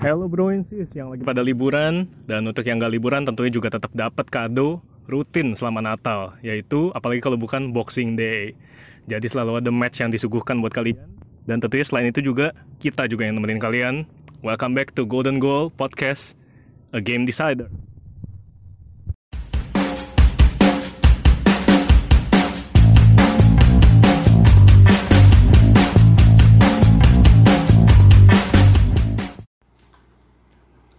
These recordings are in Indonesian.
Hello Broinsis yang lagi pada liburan dan untuk yang gak liburan tentunya juga tetap dapat kado rutin selama Natal yaitu apalagi kalau bukan Boxing Day. Jadi selalu ada match yang disuguhkan buat kalian dan tentunya selain itu juga kita juga yang nemenin kalian. Welcome back to Golden Goal Podcast, a game decider.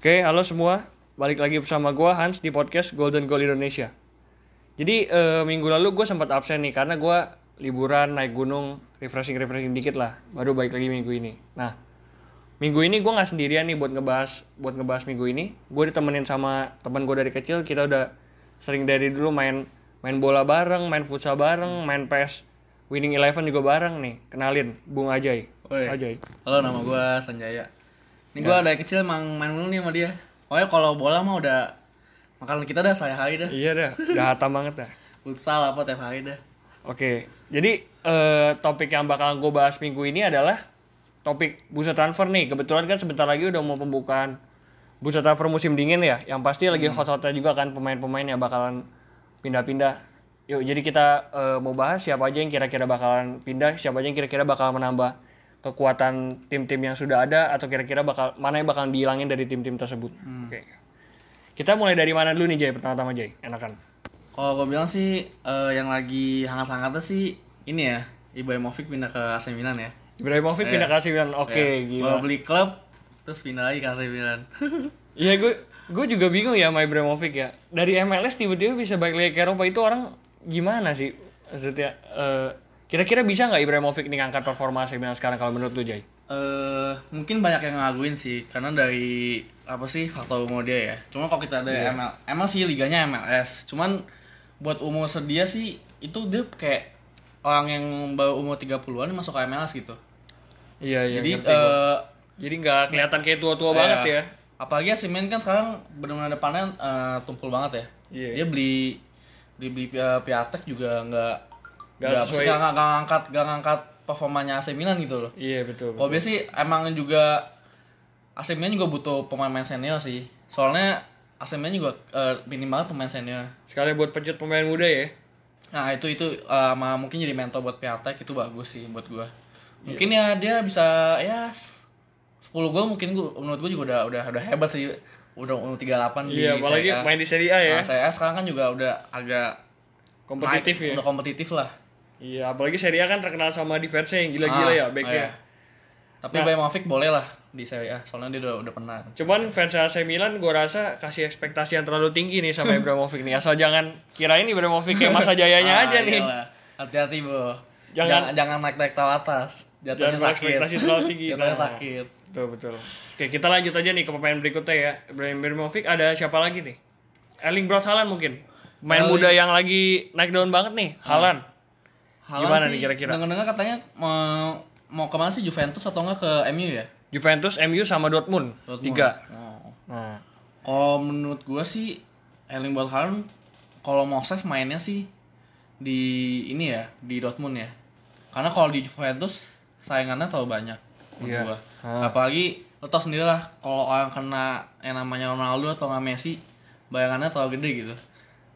Oke, halo semua. Balik lagi bersama gua Hans di podcast Golden Goal Indonesia. Jadi eh, minggu lalu gue sempat absen nih karena gua liburan naik gunung, refreshing refreshing dikit lah. Baru balik lagi minggu ini. Nah, minggu ini gue nggak sendirian nih buat ngebahas buat ngebahas minggu ini. Gue ditemenin sama teman gue dari kecil. Kita udah sering dari dulu main main bola bareng, main futsal bareng, main PES Winning Eleven juga bareng nih. Kenalin, Bung Ajay. Woi. Ajay. Halo nama gue Sanjaya. Ini gue dari kecil emang main mulu nih sama dia. Pokoknya kalau bola mah udah makanan kita dah saya hari dah. Iya dah, udah hatam banget dah. Futsal apa tiap hari dah. Oke, jadi eh, topik yang bakal gue bahas minggu ini adalah topik bursa transfer nih. Kebetulan kan sebentar lagi udah mau pembukaan bursa transfer musim dingin ya. Yang pasti lagi hot-hotnya juga kan pemain-pemain yang bakalan pindah-pindah. Yuk, jadi kita eh, mau bahas siapa aja yang kira-kira bakalan pindah, siapa aja yang kira-kira bakal menambah kekuatan tim-tim yang sudah ada atau kira-kira bakal mana yang bakal dihilangin dari tim-tim tersebut. Oke. Kita mulai dari mana dulu nih Jay? Pertama-tama Jay, enakan. Kalau gue bilang sih eh, yang lagi hangat-hangatnya sih ini ya Ibrahimovic pindah ke AC Milan ya. Ibrahimovic pindah ke AC Milan. Oke, Ya, gila. Mau beli klub terus pindah lagi ke AC Milan. Iya gue gue juga bingung ya sama Ibrahimovic ya. Dari MLS tiba-tiba bisa balik lagi ke Eropa itu orang gimana sih? Maksudnya eh, kira-kira bisa nggak Ibrahimovic nih ngangkat performa AC Milan sekarang kalau menurut lu Jay? Eh mungkin banyak yang ngaguin sih karena dari apa sih faktor umur dia ya. Cuma kalau kita ada ML, emang sih liganya MLS. Cuman buat umur sedia sih itu dia kayak orang yang baru umur 30-an masuk ke MLS gitu. Iya iya. Jadi eh jadi nggak kelihatan kayak tua-tua Iya. banget ya. apalagi AC Milan kan sekarang benar-benar depannya eh, tumpul banget ya. Iya. Dia beli beli beli Pi- Piatek juga nggak Nggak sesuai- nggak nggak ngangkat nggak ngangkat performanya AC Milan gitu loh. Iya betul. Kalau sih emang juga AC Milan juga butuh pemain-pemain senior sih. Soalnya AC Milan juga eh, minim banget pemain senior. Sekali buat pecut pemain muda ya. Nah itu itu eh, sama mungkin jadi mentor buat Piatek itu bagus sih buat gua. Mungkin ya dia bisa ya 10 gol mungkin gua menurut gua juga udah udah udah hebat sih. Udah umur 38 di Iya, apalagi main di Serie A ya. Nah, Serie A sekarang kan juga udah agak Kompetitif naik, ya. Udah kompetitif lah. Iya, apalagi Serie A kan terkenal sama defense yang gila-gila Ah, ya backnya. iya. Tapi Nah. Ibrahimovic boleh lah di Serie A. Soalnya dia udah udah pernah. Cuman fans AC Milan gue rasa kasih ekspektasi yang terlalu tinggi nih sama Ibrahimovic nih. Asal jangan kirain Ibrahimovic kayak masa jayanya Ah, aja nih. iyalah. Hati-hati, Bro. Jangan- Jangan jangan naik-naik tahu atas. Jatuhnya Jangan sakit. ekspektasi terlalu tinggi. Jatuhnya Nah. sakit. Betul betul. Oke kita lanjut aja nih ke pemain berikutnya ya. Ibrahim Ibrahimovic ada siapa lagi nih? Erling Braut Haaland mungkin. Pemain Erling- muda yang lagi naik daun banget nih. Haaland. Haaland Gimana sih, nih kira-kira? Dengar-dengar katanya mau mau ke mana sih Juventus atau enggak ke MU ya? Juventus, MU sama Dortmund. Dortmund. Tiga. Oh. Nah. Kalau menurut gua sih Erling Haaland kalau mau save mainnya sih di ini ya, di Dortmund ya. Karena kalau di Juventus saingannya terlalu banyak menurut Iya. gua. Ah. Apalagi lo tau sendiri lah kalau orang kena yang namanya Ronaldo atau nggak Messi bayangannya terlalu gede gitu.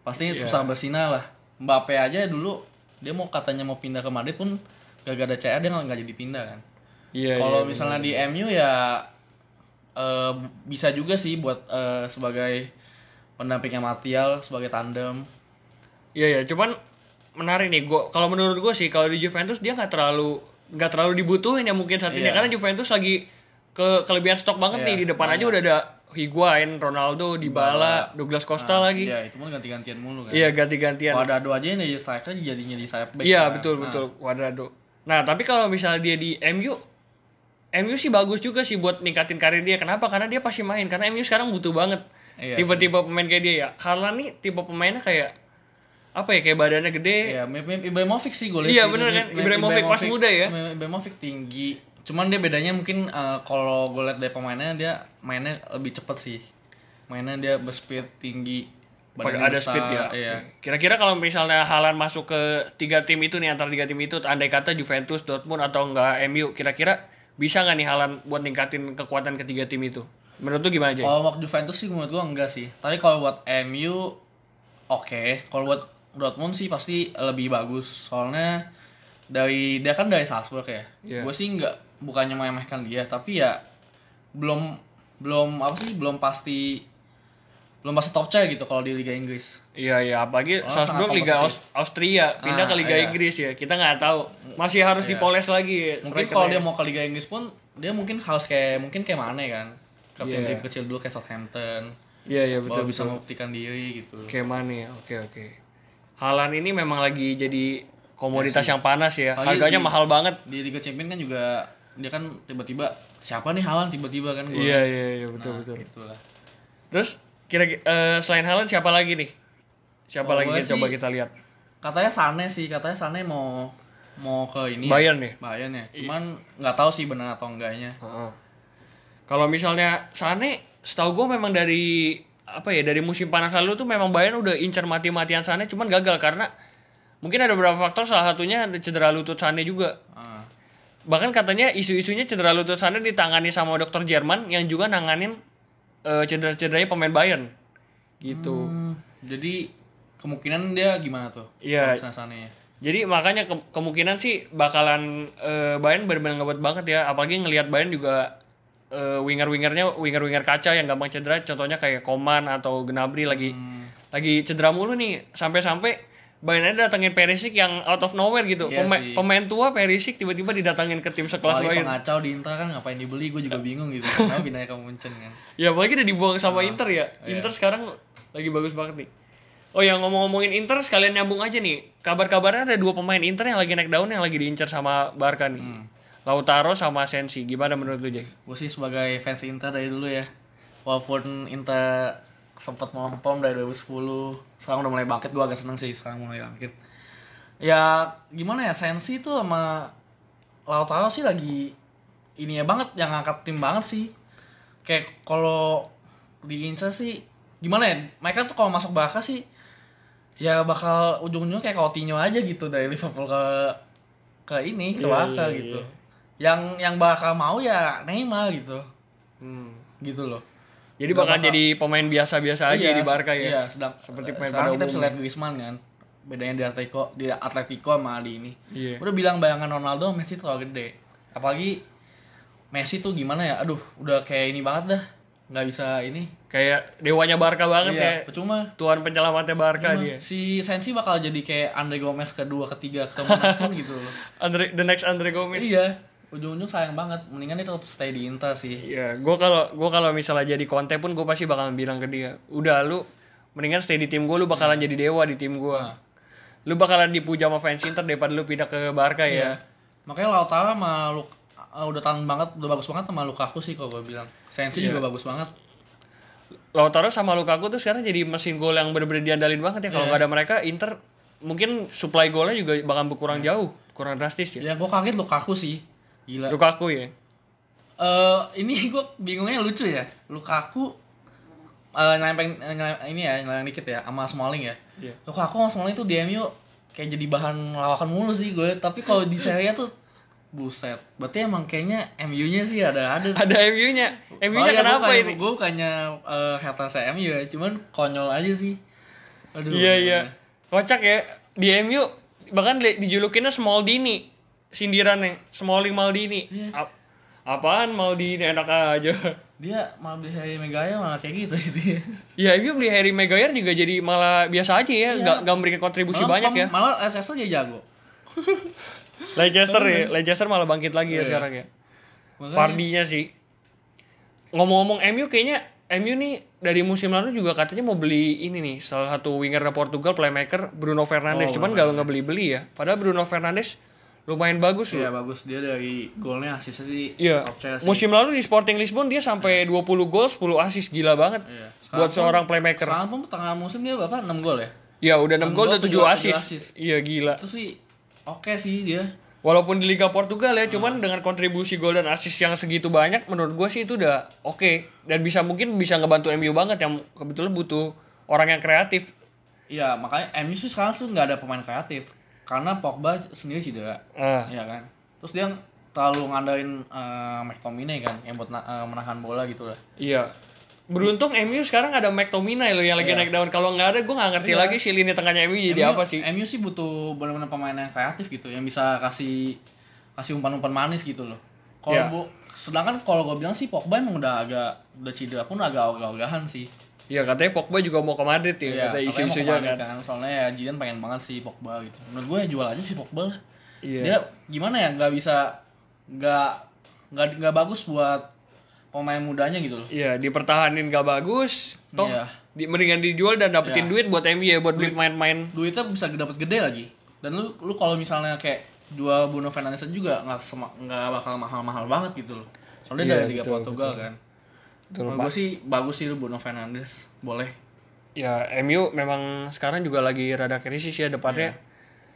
Pasti Iya. susah bersinar lah. Mbappe aja dulu dia mau katanya mau pindah ke Madrid pun gak ada CR dia nggak jadi pindah kan. Iya. Kalau iya, misalnya di MU ya eh, bisa juga sih buat eh, sebagai pendampingnya Martial sebagai tandem. Iya ya, cuman menarik nih. Gua kalau menurut gue sih kalau di Juventus dia nggak terlalu nggak terlalu dibutuhin ya mungkin saat ini Iya. karena Juventus lagi ke kelebihan stok banget Iya, nih di depan aja banyak. udah ada Higuain, Ronaldo, Dybala, Douglas Costa Nah, lagi. Iya, itu pun ganti-gantian mulu kan. Iya ganti-gantian. Dua aja yang jadi striker jadinya di sayap back. Iya kan. betul Nah, betul Cuadrado. Nah tapi kalau misalnya dia di MU, MU sih bagus juga sih buat ningkatin karir dia. Kenapa? Karena dia pasti main. Karena MU sekarang butuh banget Iya tipe-tipe pemain kayak dia ya. Haaland nih tipe pemainnya kayak apa ya kayak badannya gede. Iya, Ibrahimovic sih gue Iya, bener kan? Ibrahimovic pas muda ya? Ibrahimovic tinggi. Cuman dia bedanya mungkin eh, kalau gue liat dari pemainnya dia mainnya lebih cepet sih. Mainnya dia berspeed tinggi. Pada ada besar, speed ya. Iya. Kira-kira kalau misalnya Haaland masuk ke tiga tim itu nih antara tiga tim itu, andai kata Juventus, Dortmund atau enggak MU, kira-kira bisa nggak nih Haaland buat ningkatin kekuatan ketiga tim itu? Menurut lu gimana aja? Kalau buat Juventus sih menurut gua enggak sih. Tapi kalau buat MU oke. Kalau buat Dortmund sih pasti lebih bagus. Soalnya dari dia kan dari Salzburg ya. Iya. Gue sih enggak bukannya meremehkan dia, tapi ya belum belum apa sih belum pasti belum pasti top tier gitu kalau di Liga Inggris. Iya iya apalagi Oh, Salzburg Liga kompetitif. Aus- Austria pindah Ah, ke Liga iya. Inggris ya kita nggak tahu masih harus Iya. dipoles lagi Mungkin kalau dia mau ke Liga Inggris pun dia mungkin harus kayak mungkin kayak mana kan. Ke tim-tim kecil dulu kayak Southampton. iya iya betul Baru bisa betul membuktikan diri gitu. kayak mana ya oke oke Halan ini memang lagi jadi komoditas yang panas ya harganya di- mahal banget Di Liga Champions kan juga dia kan tiba-tiba siapa nih Haaland tiba-tiba kan gua. iya iya iya betul Nah, betul Itulah. terus kira eh, selain Halan siapa lagi nih siapa Kalau lagi nih coba kita lihat Katanya Sane sih, katanya Sane mau mau ke ini. Bayern nih Bayern ya. Cuman nggak tahu sih benar atau enggaknya. Kalau misalnya Sane, setahu gue memang dari apa ya dari musim panas lalu tuh memang Bayern udah incar mati-matian Sane, cuman gagal karena mungkin ada beberapa faktor salah satunya ada cedera lutut Sane juga. Ah. Bahkan katanya isu-isunya cedera lutut Sane ditangani sama dokter Jerman yang juga nanganin eh, cedera-cederanya pemain Bayern. Gitu. Hmm, jadi kemungkinan dia gimana tuh? Iya. Sane. Jadi makanya ke- kemungkinan sih bakalan eh, Bayern benar-benar ngebet banget ya. Apalagi ngelihat Bayern juga eh, winger-wingernya winger-winger kaca yang gampang cedera. Contohnya kayak Koman atau Gnabry lagi Hmm, lagi cedera mulu nih. Sampai-sampai Bayern ada datengin Perisic yang out of nowhere gitu. Iya Pema- sih. pemain tua Perisic tiba-tiba didatengin ke tim sekelas Bayern. pengacau di Inter kan ngapain dibeli gue juga bingung gitu. Kenapa pindahnya ke Munchen kan? Ya apalagi udah dibuang sama Inter ya. iya. Inter sekarang lagi bagus banget nih. Oh yang ngomong-ngomongin Inter sekalian nyambung aja nih. Kabar-kabarnya ada dua pemain Inter yang lagi naik daun yang lagi diincar sama Barca nih. Hmm. Lautaro sama Sensi. Gimana menurut lu, Jay? Gue sih sebagai fans Inter dari dulu ya. Walaupun Inter sempat melempem dari 2010, sekarang udah mulai bangkit. Gue agak seneng sih sekarang mulai bangkit. Ya gimana ya Sensi tuh sama Lautaro sih lagi ini ya banget yang ngangkat tim banget sih. Kayak kalau di Inter sih gimana ya? Mereka tuh kalau masuk Barca sih ya bakal ujung-ujungnya kayak Coutinho aja gitu dari Liverpool ke ke ini ke Iya, Barca iya, gitu. iya. Yang yang Barca mau ya Neymar gitu. Hmm. Gitu loh. Jadi bakal bakal- jadi pemain biasa-biasa aja Iya, di Barca ya. Iya, sedang Seperti pemain sekarang pada kita bisa lihat Griezmann kan. Bedanya di Atletico, di Atletico sama di ini. Iya. Udah bilang bayangan Ronaldo Messi terlalu gede. Apalagi Messi tuh gimana ya? Aduh, udah kayak ini banget dah. Nggak bisa ini. Kayak dewanya Barca banget iya, ya. percuma. Tuan penyelamatnya Barca dia. Si Sensi bakal jadi kayak Andre Gomez kedua, ketiga, ke mana pun gitu loh. Andre the next Andre Gomez. iya, ujung-ujung sayang banget. Mendingan dia tetap stay di Inter sih. Iya, gue kalau gua kalau misalnya jadi konten pun gue pasti bakalan bilang ke dia, udah lu mendingan stay di tim gue, lu bakalan jadi dewa di tim gue. Nah. Lu bakalan dipuja sama fans Inter daripada lu pindah ke Barca Iya. ya. Makanya Lautaro sama Luk uh, udah tahan banget, udah bagus banget sama Lukaku sih kalau gue bilang. Sensi Iya. juga bagus banget. Lautaro sama Lukaku tuh sekarang jadi mesin gol yang bener-bener diandalin banget ya. Kalau Iya. nggak ada mereka, Inter mungkin supply golnya juga bakal berkurang Iya. jauh, kurang drastis ya. Ya gue kaget Lukaku sih. Gila. Lukaku ya. Eh ini gue bingungnya lucu ya. Lukaku eh nyelempeng nyelem- ini ya, nyelempeng dikit ya sama Smalling ya. Iya. Lukaku sama Smalling tuh di MU kayak jadi bahan lawakan mulu sih gue. Tapi kalau di Serie A tuh buset. Berarti emang kayaknya MU-nya sih ada ada sih. Ada MU-nya. MU-nya kenapa ini? Gue bukannya uh, haters MU ya, cuman konyol aja sih. Aduh. Iya iya. Kocak ya. Di MU bahkan dijulukinnya Smaldini. Sindirannya Smalling Maldini. Iya. Ap- apaan Maldini enak aja. Dia malah beli Harry Maguire malah kayak gitu sih dia. Ya MU beli Harry Maguire juga jadi malah biasa aja ya, Iya. nggak nggak memberikan kontribusi Malah banyak ya. Malah SSL dia jago. Leicester ya, Leicester malah bangkit lagi ya Iya. sekarang ya. Vardy-nya sih. Ngomong-ngomong MU kayaknya MU nih dari musim lalu juga katanya mau beli ini nih salah satu winger Portugal playmaker Bruno Fernandes, Oh, cuman nggak nggak beli-beli ya. Padahal Bruno Fernandes lumayan bagus Iya loh. bagus dia dari golnya asisnya sih Iya. sih. Musim lalu di Sporting Lisbon dia sampai 20 gol, 10 assist gila banget. Iya. Buat seorang playmaker. Sekarang pun tengah musim dia berapa? 6 gol ya? Ya udah 6 Enam gol gol, dan 7 tujuh- tujuh assist. assist. Iya gila. Itu sih oke sih dia. Walaupun di Liga Portugal ya, Hmm. cuman dengan kontribusi gol dan assist yang segitu banyak, menurut gue sih itu udah oke dan bisa mungkin bisa ngebantu MU banget yang kebetulan butuh orang yang kreatif. Iya makanya MU sih sekarang tuh nggak ada pemain kreatif karena Pogba sendiri cedera. Ah, Iya kan. Terus dia terlalu ngandalin eh, McTominay kan yang buat eh, menahan bola gitu lah. Iya. Beruntung MU sekarang ada McTominay loh yang lagi Iya. naik daun. Kalau nggak ada, gue nggak ngerti Iya. lagi sih lini tengahnya MU jadi MU apa sih. MU sih butuh benar-benar pemain yang kreatif gitu, yang bisa kasih kasih umpan-umpan manis gitu loh. Kalau Iya. bu- sedangkan kalau gue bilang sih Pogba emang udah agak udah cedera pun agak ogah-ogahan sih. Iya katanya Pogba juga mau ke Madrid ya, Iya, kata katanya isu-isu mau juga kemarin kan. kan. Soalnya ya Jidan pengen banget sih Pogba gitu. Menurut gue ya jual aja sih Pogba lah. Iya. Dia gimana ya nggak bisa nggak nggak nggak bagus buat pemain mudanya gitu loh. Iya, dipertahanin gak bagus. Toh Iya. di, mendingan dijual dan dapetin Iya. duit buat MU ya, buat beli main-main. Duitnya bisa dapat gede lagi. Dan lu lu kalau misalnya kayak jual Bruno Fernandes juga nggak nggak bakal mahal-mahal banget gitu loh. Soalnya Iya, dari Liga betul, Portugal kan. Menurut gue sih bagus sih Bruno Fernandes. Boleh. Ya, MU memang sekarang juga lagi rada krisis ya depannya. Iya.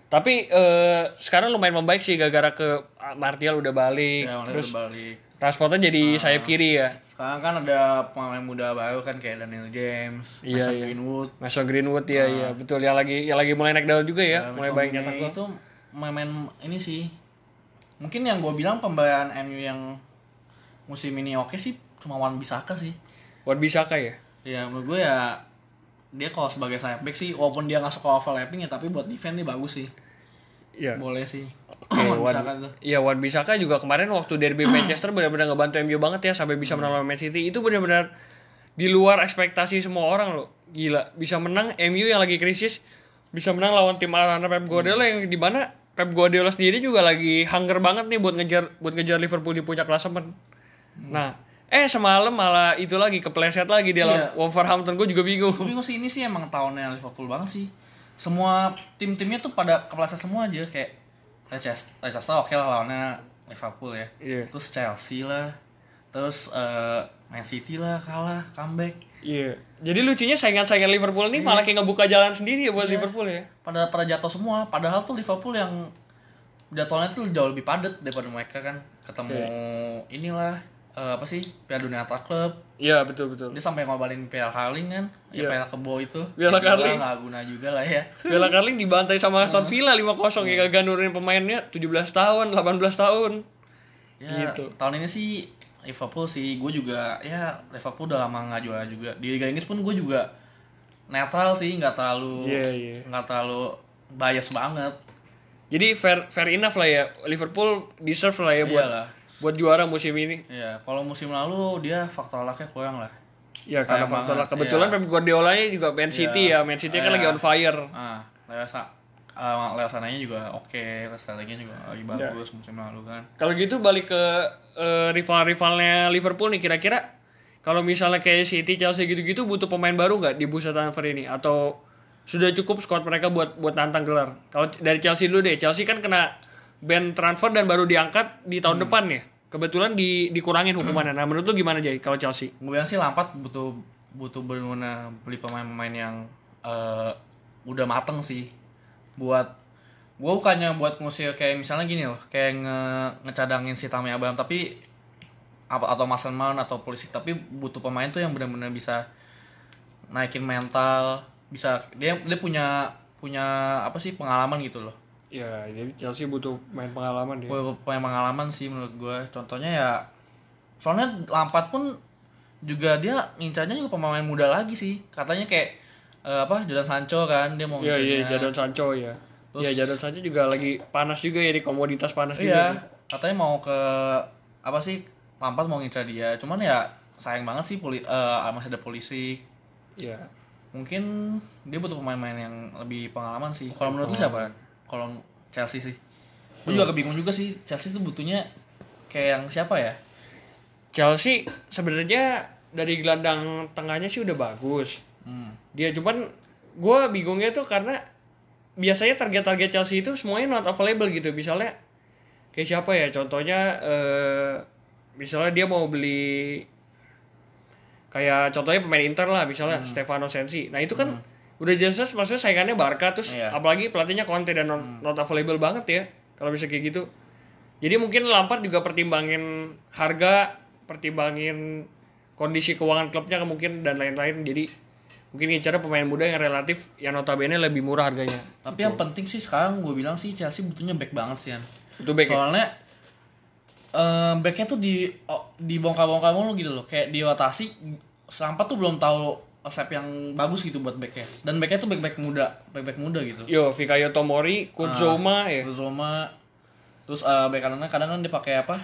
Tapi eh, sekarang lumayan membaik sih gara-gara ke Martial udah balik. Ya, mana terus udah balik. Rashfordnya jadi Ah. sayap kiri ya. Sekarang kan ada pemain muda baru kan kayak Daniel James, Iya, Mason iya. Greenwood. Mason Greenwood ya, iya betul yang lagi yang lagi mulai naik daun juga ya, Ya, mulai nyetak gol. itu main-main ini sih. Mungkin yang gue bilang pembelian MU yang musim ini oke sih cuma Wan Bisaka sih. Wan Bisaka ya. Ya menurut gue ya dia kalau sebagai sayap back sih walaupun dia nggak suka overlapping ya tapi buat defense dia bagus sih. Iya. Boleh sih. Oke, Wan Wan, Bisaka tuh. iya Wan Bisaka juga kemarin waktu derby Manchester benar-benar ngebantu MU banget ya sampai bisa Hmm. menang lawan Man City. Itu benar-benar di luar ekspektasi semua orang loh. Gila, bisa menang MU yang lagi krisis, bisa menang lawan tim Arana Pep Guardiola Hmm. yang di mana Pep Guardiola sendiri juga lagi hunger banget nih buat ngejar buat ngejar Liverpool di puncak klasemen. Hmm. Nah, eh semalam malah itu lagi kepleset lagi dia lawan Iya. Wolverhampton. Gue juga bingung. Gue sih ini sih emang tahunnya Liverpool banget sih. Semua tim-timnya tuh pada kepleset semua aja kayak Leicester, Leicester oke lah lawannya Liverpool ya. Iya. Terus Chelsea lah. Terus eh, Man City lah kalah comeback. Iya. Jadi lucunya saingan-saingan Liverpool ini malah kayak ngebuka jalan sendiri ya buat Iya. Liverpool ya. pada pada jatuh semua padahal tuh Liverpool yang jadwalnya tuh jauh lebih padat daripada mereka kan ketemu inilah eh, apa sih Piala Dunia Antar Club Iya betul betul. dia sampai ngobalin Piala Carling kan ya Iya. Piala Kebo itu Piala Ya, Carling. nggak guna juga lah ya Bella Carling dibantai sama Aston Villa 5-0 ya kagak nurunin pemainnya 17 tahun, 18 tahun. ya Gitu. tahun ini sih Liverpool sih gue juga ya Liverpool udah lama nggak juara juga di Liga Inggris pun gue juga netral sih nggak terlalu Iya, iya. nggak terlalu bias banget Jadi fair fair enough lah ya. Liverpool deserve lah ya buat Iyalah. Buat juara musim ini. ya kalau musim lalu dia faktor lucknya kurang lah Ya karena faktor banget, Kebetulan iya. Pep Guardiola juga Man City ya. Man City kan Iya. lagi on fire. Ah, lewat uh, lewat sananya juga oke, lewat strateginya juga lagi Iya. bagus musim lalu kan. Kalau gitu balik ke eh, rival-rivalnya Liverpool nih kira-kira kalau misalnya kayak City, Chelsea gitu-gitu butuh pemain baru nggak di bursa transfer ini atau sudah cukup squad mereka buat buat nantang gelar? Kalau dari Chelsea dulu deh, Chelsea kan kena ban transfer dan baru diangkat di tahun depan ya. Kebetulan di dikurangin hukumannya. Nah, menurut lu gimana Jay kalau Chelsea? Gue bilang sih Lampard butuh butuh benar beli pemain-pemain yang eh, udah mateng sih buat gue bukannya buat ngusir kayak misalnya gini loh kayak nge ngecadangin si Tammy Abraham tapi apa atau Mason Mount atau polisi tapi butuh pemain tuh yang benar-benar bisa naikin mental bisa dia dia punya punya apa sih pengalaman gitu loh Ya, jadi Chelsea butuh main pengalaman dia. Punya pengalaman sih menurut gue. Contohnya ya, soalnya Lampard pun juga dia ngincarnya juga pemain muda lagi sih. Katanya kayak eh, apa Jadon Sancho kan dia mau Iya, iya. Jadon Sancho ya. Terus- Iya, Jadon Sancho juga lagi panas juga ya di komoditas panas juga. Iya, katanya mau ke apa sih Lampard mau ngincar dia. Cuman ya sayang banget sih poli, eh, masih ada polisi. Iya. Mungkin dia butuh pemain-pemain yang lebih pengalaman sih. Kalau menurut lu siapa? Kalau Chelsea sih. Gue juga kebingung juga sih. Chelsea tuh butuhnya kayak yang siapa ya? Chelsea sebenarnya dari gelandang tengahnya sih udah bagus. Hmm. Dia cuman gue bingungnya tuh karena biasanya target-target Chelsea itu semuanya not available gitu. Misalnya kayak siapa ya? Contohnya eh misalnya dia mau beli kayak contohnya pemain Inter lah, misalnya Stefano Sensi. Nah itu kan udah jelas maksudnya saingannya Barca terus Iya. apalagi pelatihnya Conte dan not, not available banget ya kalau bisa kayak gitu. Jadi mungkin Lampard juga pertimbangin harga, pertimbangin kondisi keuangan klubnya mungkin dan lain-lain. Jadi mungkin cara pemain muda yang relatif yang notabene lebih murah harganya. Tapi yang penting sih sekarang gue bilang sih Chelsea butuhnya back banget sih Yan. Itu back ya? Soalnya eh backnya tuh di oh, dibongkar-bongkar mulu gitu loh kayak di rotasi sampai tuh belum tahu resep yang bagus gitu buat backnya dan backnya tuh back back muda back back muda gitu Yo, Fikayo Tomori, Kuzoma ya. Uzoma terus eh back kanannya kadang kan dipakai apa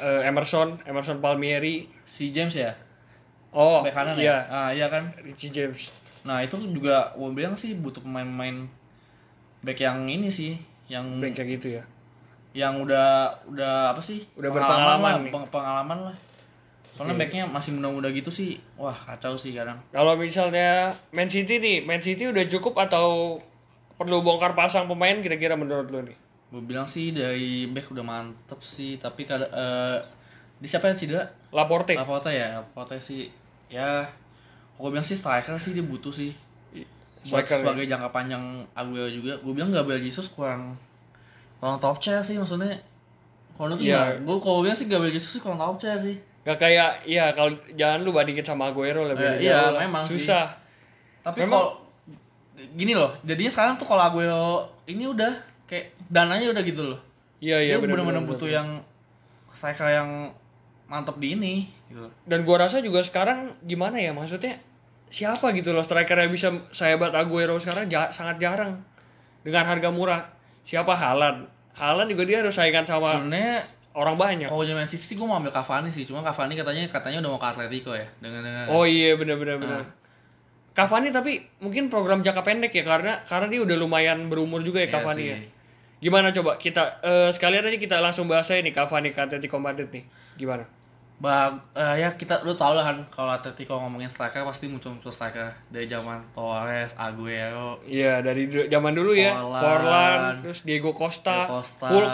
Eh, Emerson, Emerson Palmieri. si James ya Oh, back kanan iya. ya ah iya kan Richie James. nah itu juga gue bilang sih butuh pemain-pemain back yang ini sih yang Back kayak gitu ya. yang udah udah apa sih Udah Pengalaman berpengalaman lah, nih. peng- pengalaman lah soalnya Iya. backnya masih muda-muda gitu sih. Wah kacau sih kadang. Kalau misalnya Man City nih, Man City udah cukup atau perlu bongkar pasang pemain kira-kira menurut lo nih? gue bilang sih dari back udah mantep sih tapi kada eh di siapa yang cedera? Laporte. Laporte ya Laporte sih. Ya gue bilang sih striker sih dia butuh sih. Buat Striker ya. sebagai jangka panjang Aguero juga. Gue bilang Gabriel Jesus kurang kurang top chair sih maksudnya. Kalau itu ya gue kalau bilang sih Gabriel Jesus sih kurang top chair sih Gak kayak, iya kalau jangan lu bandingin sama Aguero lebih Eh, iya, lah. memang sih. Susah. Tapi Memang- kalau gini loh, jadinya sekarang tuh kalau Aguero ini udah kayak dananya udah gitu loh. Iya, iya Dia benar. benar-benar benar, butuh benar. yang striker yang mantap di ini gitu. Dan gua rasa juga sekarang gimana ya maksudnya siapa gitu loh striker yang bisa sahabat Aguero sekarang ja- sangat jarang dengan harga murah. Siapa Halan? Halan juga dia harus saingan sama Sebenarnya orang banyak. kalau zaman City sih gue mau ambil Cavani sih, cuma Cavani katanya katanya udah mau ke Atletico ya. Dengan dengan Oh iya benar benar benar. Ah. Cavani tapi mungkin program jangka pendek ya karena karena dia udah lumayan berumur juga ya Iya Cavani sih. ya. Gimana coba kita eh, sekalian aja kita langsung bahas aja nih Cavani ke Atletico Madrid nih. Gimana? Bag, eh, ya kita lu tau lah kan kalau Atletico ngomongin striker pasti muncul-muncul striker dari zaman Torres, Aguero, Iya dari zaman dulu ya. Forlan. Forlan, terus Diego Costa, Diego Costa, Hulk.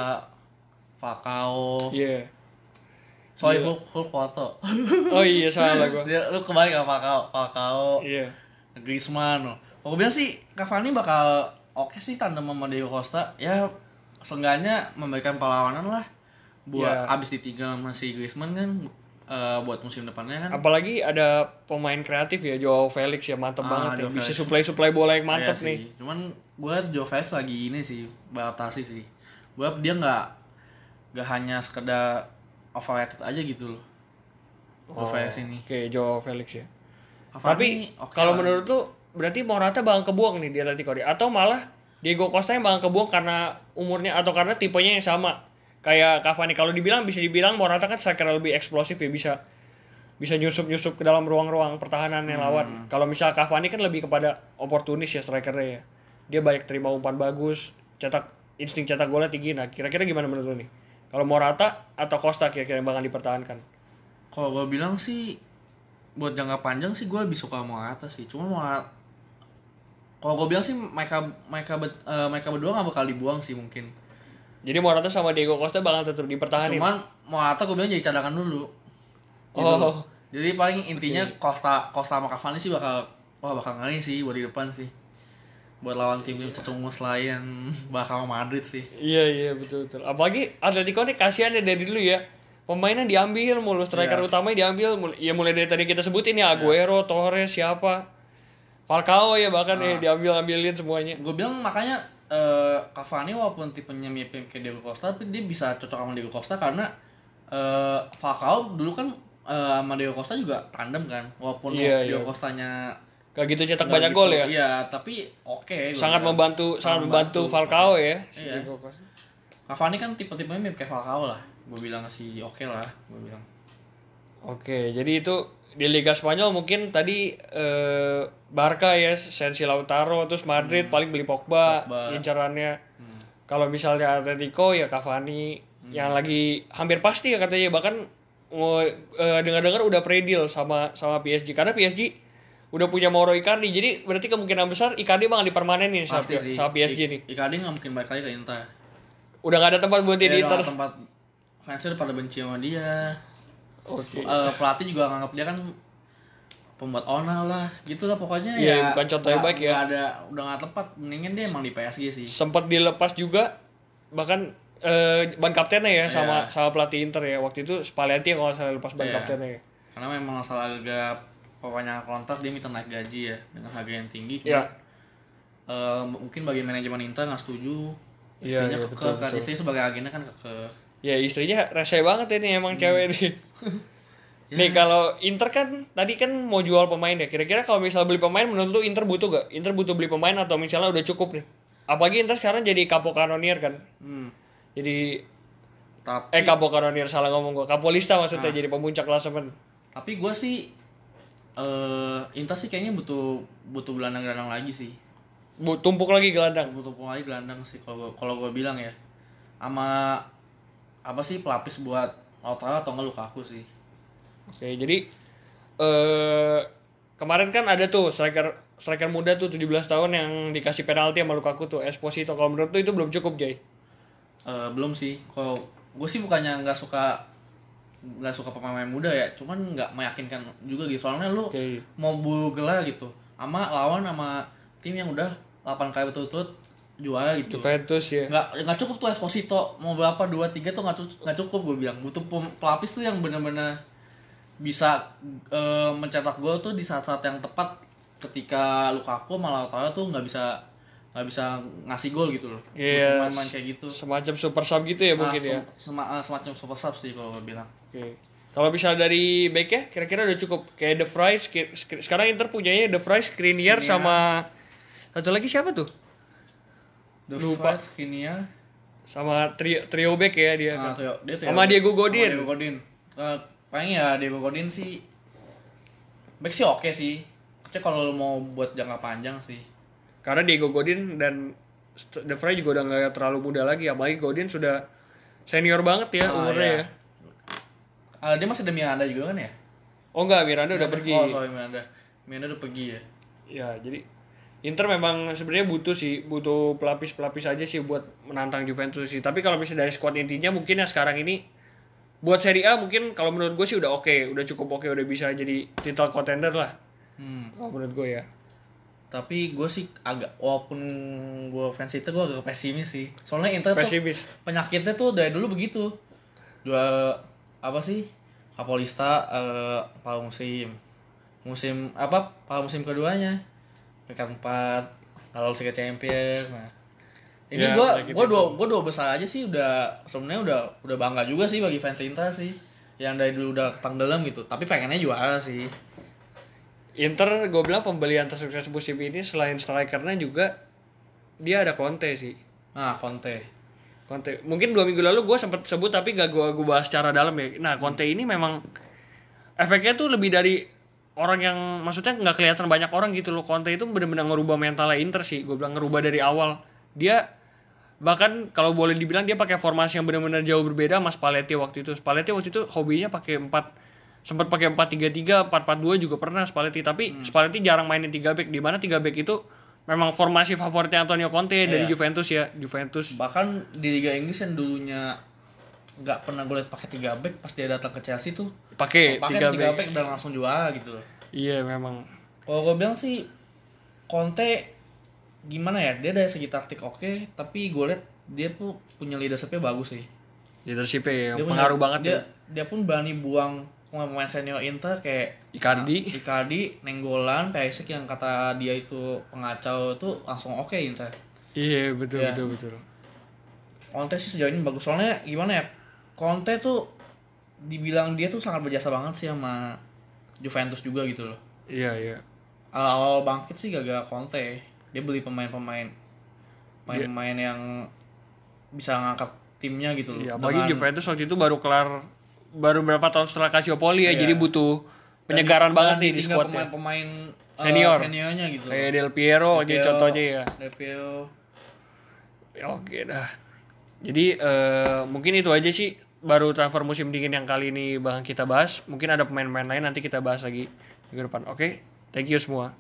Falcao. Iya. Soalnya Hulk, Hulk foto. Oh iya salah gua. Dia lu kembali ke Falcao, Falcao, Iya. Griezmann. loh. Aku bilang sih Cavani bakal oke sih tandem sama Diego Costa. Ya seenggaknya memberikan perlawanan lah buat Ya. abis ditinggal sama si Griezmann kan eh, buat musim depannya kan. Apalagi ada pemain kreatif ya Joao Felix ya mantep Ah, banget ya. Joao Bisa Felix. supply-supply bola yang mantep Iya nih. sih. Cuman gue Joe Felix lagi ini sih beradaptasi sih. Gue dia nggak nggak hanya sekedar overrated aja gitu loh. Joe Felix ini. Oh, Oke, Joao Felix ya. Cavani Tapi oke kalau menurut lu berarti Morata bakal kebuang nih di Atletico dia atau malah Diego Costa yang bakal kebuang karena umurnya atau karena tipenya yang sama kayak Cavani kalau dibilang bisa dibilang Morata kan striker lebih eksplosif ya bisa bisa nyusup-nyusup ke dalam ruang-ruang pertahanan yang lawan. Hmm. Kalau misal Cavani kan lebih kepada oportunis ya strikernya ya. Dia banyak terima umpan bagus, cetak insting cetak golnya tinggi. Nah, kira-kira gimana menurut lu nih? Kalau Morata atau Costa kira-kira yang bakal dipertahankan? Kalau gue bilang sih buat jangka panjang sih gue lebih suka Morata sih. Cuma Morata kalau gue bilang sih mereka mereka bet- eh, mereka berdua nggak bakal dibuang sih mungkin. Jadi Morata sama Diego Costa bakal tetap dipertahankan. Cuman Morata gue bilang jadi cadangan dulu. Gitu. Oh. Jadi paling intinya Costa Costa sama Cavani sih bakal wah bakal ngeri sih buat di depan sih. Buat lawan tim-tim cetungus lain bakal Madrid sih. Iya iya betul betul. Apalagi Atletico nih kasihan ya dari dulu ya. Pemainnya diambil mulu, striker Iya. utamanya diambil mulu. Ya mulai dari tadi kita sebutin ya Aguero, Torres, siapa. Falcao ya bahkan ya diambil-ambilin semuanya. Gue bilang makanya eh Cavani walaupun tipenya mirip kayak Diego Costa tapi dia bisa cocok sama Diego Costa karena eh Falcao dulu kan eh, sama Diego Costa juga tandem kan walaupun Iya, Diego iya. Costanya Kayak gitu cetak nggak banyak gitu. gol ya. Iya, tapi oke. gua Sangat membantu sangat membantu Falcao ya. Iya. Cavani kan tipe-tipenya mirip kayak Falcao lah. Gue bilang sih oke lah, gue bilang. Oke, jadi itu di Liga Spanyol mungkin tadi eh, Barca ya, Sensi Lautaro, terus Madrid paling beli Pogba, Pogba. incarannya. Hmm. Kalau misalnya Atletico ya Cavani yang lagi hampir pasti ya katanya bahkan mau eh, dengar-dengar udah pre-deal sama sama PSG karena PSG udah punya Mauro Icardi. Jadi berarti kemungkinan besar Icardi bakal dipermanenin sama, sih. sama PSG nih. Icardi nggak mungkin balik lagi ke Inter. Udah gak ada tempat buat dia di udah Inter. tempat fansnya udah pada benci sama dia. Oke. Eh, pelatih juga nganggap dia kan pembuat onal lah, gitu lah pokoknya Iya, ya. bukan contoh yang baik ya. ada, udah nggak tepat. Mendingan dia emang di PSG sih. sempat dilepas juga bahkan eh, ban kaptennya ya sama Iya. sama pelatih Inter ya waktu itu Spalletti yang kalau salah lepas ban Iya. kaptennya ya. Karena memang masalah agak pokoknya kontrak dia minta naik gaji ya dengan harga yang tinggi. Cuma Iya. eh, mungkin bagi manajemen Inter nggak setuju. Iya, Istrinya iya, kekeh betul, kan, istrinya sebagai agennya kan kekeh. Ya istrinya rese banget ini emang cewek nih. Nih kalau Inter kan tadi kan mau jual pemain ya. Kira-kira kalau misal beli pemain menurut lu Inter butuh gak? Inter butuh beli pemain atau misalnya udah cukup nih? Apalagi Inter sekarang jadi kapo kanonier kan. Hmm. Jadi Tapi eh kapo kanonier salah ngomong gua. Kapolista maksudnya jadi pemuncak klasemen. tapi gue sih eh Inter sih kayaknya butuh butuh gelandang-gelandang lagi sih. Bu, tumpuk lagi gelandang. Butuh lagi gelandang sih kalau kalau gue bilang ya. Sama apa sih pelapis buat Lautaro atau enggak Lukaku sih. Oke, jadi eh kemarin kan ada tuh striker striker muda tuh 17 tahun yang dikasih penalti sama Lukaku tuh Esposito. Kalau menurut lu itu belum cukup, Jay? Eh, belum sih. Kalau gue sih bukannya nggak suka nggak suka pemain muda ya, cuman nggak meyakinkan juga gitu. Soalnya lu Oke. mau gelar gitu, sama lawan sama tim yang udah 8 kali berturut-turut juara gitu. Juventus ya. Nggak nggak cukup tuh Esposito mau berapa dua tiga tuh nggak nggak cukup gue bilang. Butuh pelapis tuh yang bener-bener bisa eh, mencetak gol tuh di saat-saat yang tepat ketika Lukaku malah Lautaro tuh nggak bisa nggak bisa ngasih gol gitu loh. Iya. Main-main kayak gitu. Semacam super sub gitu ya mungkin Ah, ya. sem- ah, semacam super sub sih kalau bilang. Oke. Kalau bisa dari back ya, kira-kira udah cukup. Kayak The Skri- sekarang Inter punyanya The Fries, Skriniar sama satu lagi siapa tuh? The Lupa. Fries, Kinia, Sama trio trio back ya dia. ah, kan. Trio- dia Trio Sama. Diego Sama Godin. Diego Godin. Eh, paling ya Diego Godin sih back sih oke sih. Cek kalau mau buat jangka panjang sih. Karena Diego Godin dan The Fry juga udah nggak terlalu muda lagi. Apalagi Godin sudah senior banget ya Ah, umurnya iya. ya. Ah, dia masih ada Miranda juga kan ya? Oh enggak, Miranda udah pergi. Oh, sorry Miranda. Miranda udah pergi ya. Ya, jadi Inter memang sebenarnya butuh sih, butuh pelapis-pelapis aja sih buat menantang Juventus sih. Tapi kalau misalnya dari squad intinya mungkin ya sekarang ini buat Serie A mungkin kalau menurut gue sih udah oke, udah cukup oke, udah bisa jadi title contender lah. Hmm. Menurut gue ya. Tapi gue sih agak walaupun gue fans itu gue agak pesimis sih. Soalnya Inter tuh Pesimis. penyakitnya tuh dari dulu begitu. Dua apa sih? Kapolista eh paruh musim. Musim apa? Paruh musim keduanya. Pekan 4 kalau ke champion. Nah. Ini Ya, gua kayak gua gitu. dua gua dua besar aja sih udah sebenarnya udah udah bangga juga sih bagi fans Inter sih. Yang dari dulu udah ketanggelam gitu. Tapi pengennya juara sih. Inter gue bilang pembelian tersukses musim ini selain strikernya juga dia ada Conte sih. Nah, Conte. Conte. Mungkin dua minggu lalu gue sempat sebut tapi gak gue gue bahas secara dalam ya. Nah Conte ini memang efeknya tuh lebih dari orang yang maksudnya nggak kelihatan banyak orang gitu loh. Conte itu benar-benar ngerubah mentalnya Inter sih. Gue bilang ngerubah dari awal. Dia bahkan kalau boleh dibilang dia pakai formasi yang benar-benar jauh berbeda sama Spalletti waktu itu. Spalletti waktu itu hobinya pakai empat sempat pakai 4-3-3, 4-4-2 juga pernah Spalletti, tapi Spalletti jarang mainin 3 back di mana 3 back itu memang formasi favoritnya Antonio Conte dari Iya. Juventus ya, Juventus. Bahkan di Liga Inggris yang dulunya nggak pernah gue liat pakai 3 back pas dia datang ke Chelsea tuh Pakai pakai 3 3 back. back dan langsung juara gitu loh. Iya memang. Kalau gue bilang sih Conte gimana ya dia dari segi taktik oke tapi gue liat dia tuh punya leadershipnya bagus sih Leadership-nya yang dia punya- pengaruh banget dia ya. dia pun berani buang pemain senior Inter kayak Icardi. Icardi, Nenggolan, Perisic yang kata dia itu pengacau tuh langsung oke Inter. Iya betul Iya. betul betul. Conte sih sejauh ini bagus soalnya gimana ya Conte tuh dibilang dia tuh sangat berjasa banget sih sama Juventus juga gitu loh Iya iya. awal bangkit sih gara-gara Conte dia beli pemain-pemain pemain-pemain yang bisa ngangkat timnya gitu loh Iya, apalagi Dengan- Juventus waktu itu baru kelar baru berapa tahun setelah Calciopoli ya, Iya. jadi butuh penyegaran dan banget nih di squadnya. pemain-pemain eh, Senior. seniornya gitu. Kayak Del Piero, Del Piero, contohnya ya. Del Piero. Ya, Oke dah. Jadi eh, mungkin itu aja sih baru transfer musim dingin yang kali ini bakal kita bahas. Mungkin ada pemain-pemain lain nanti kita bahas lagi minggu depan. Oke, thank you semua.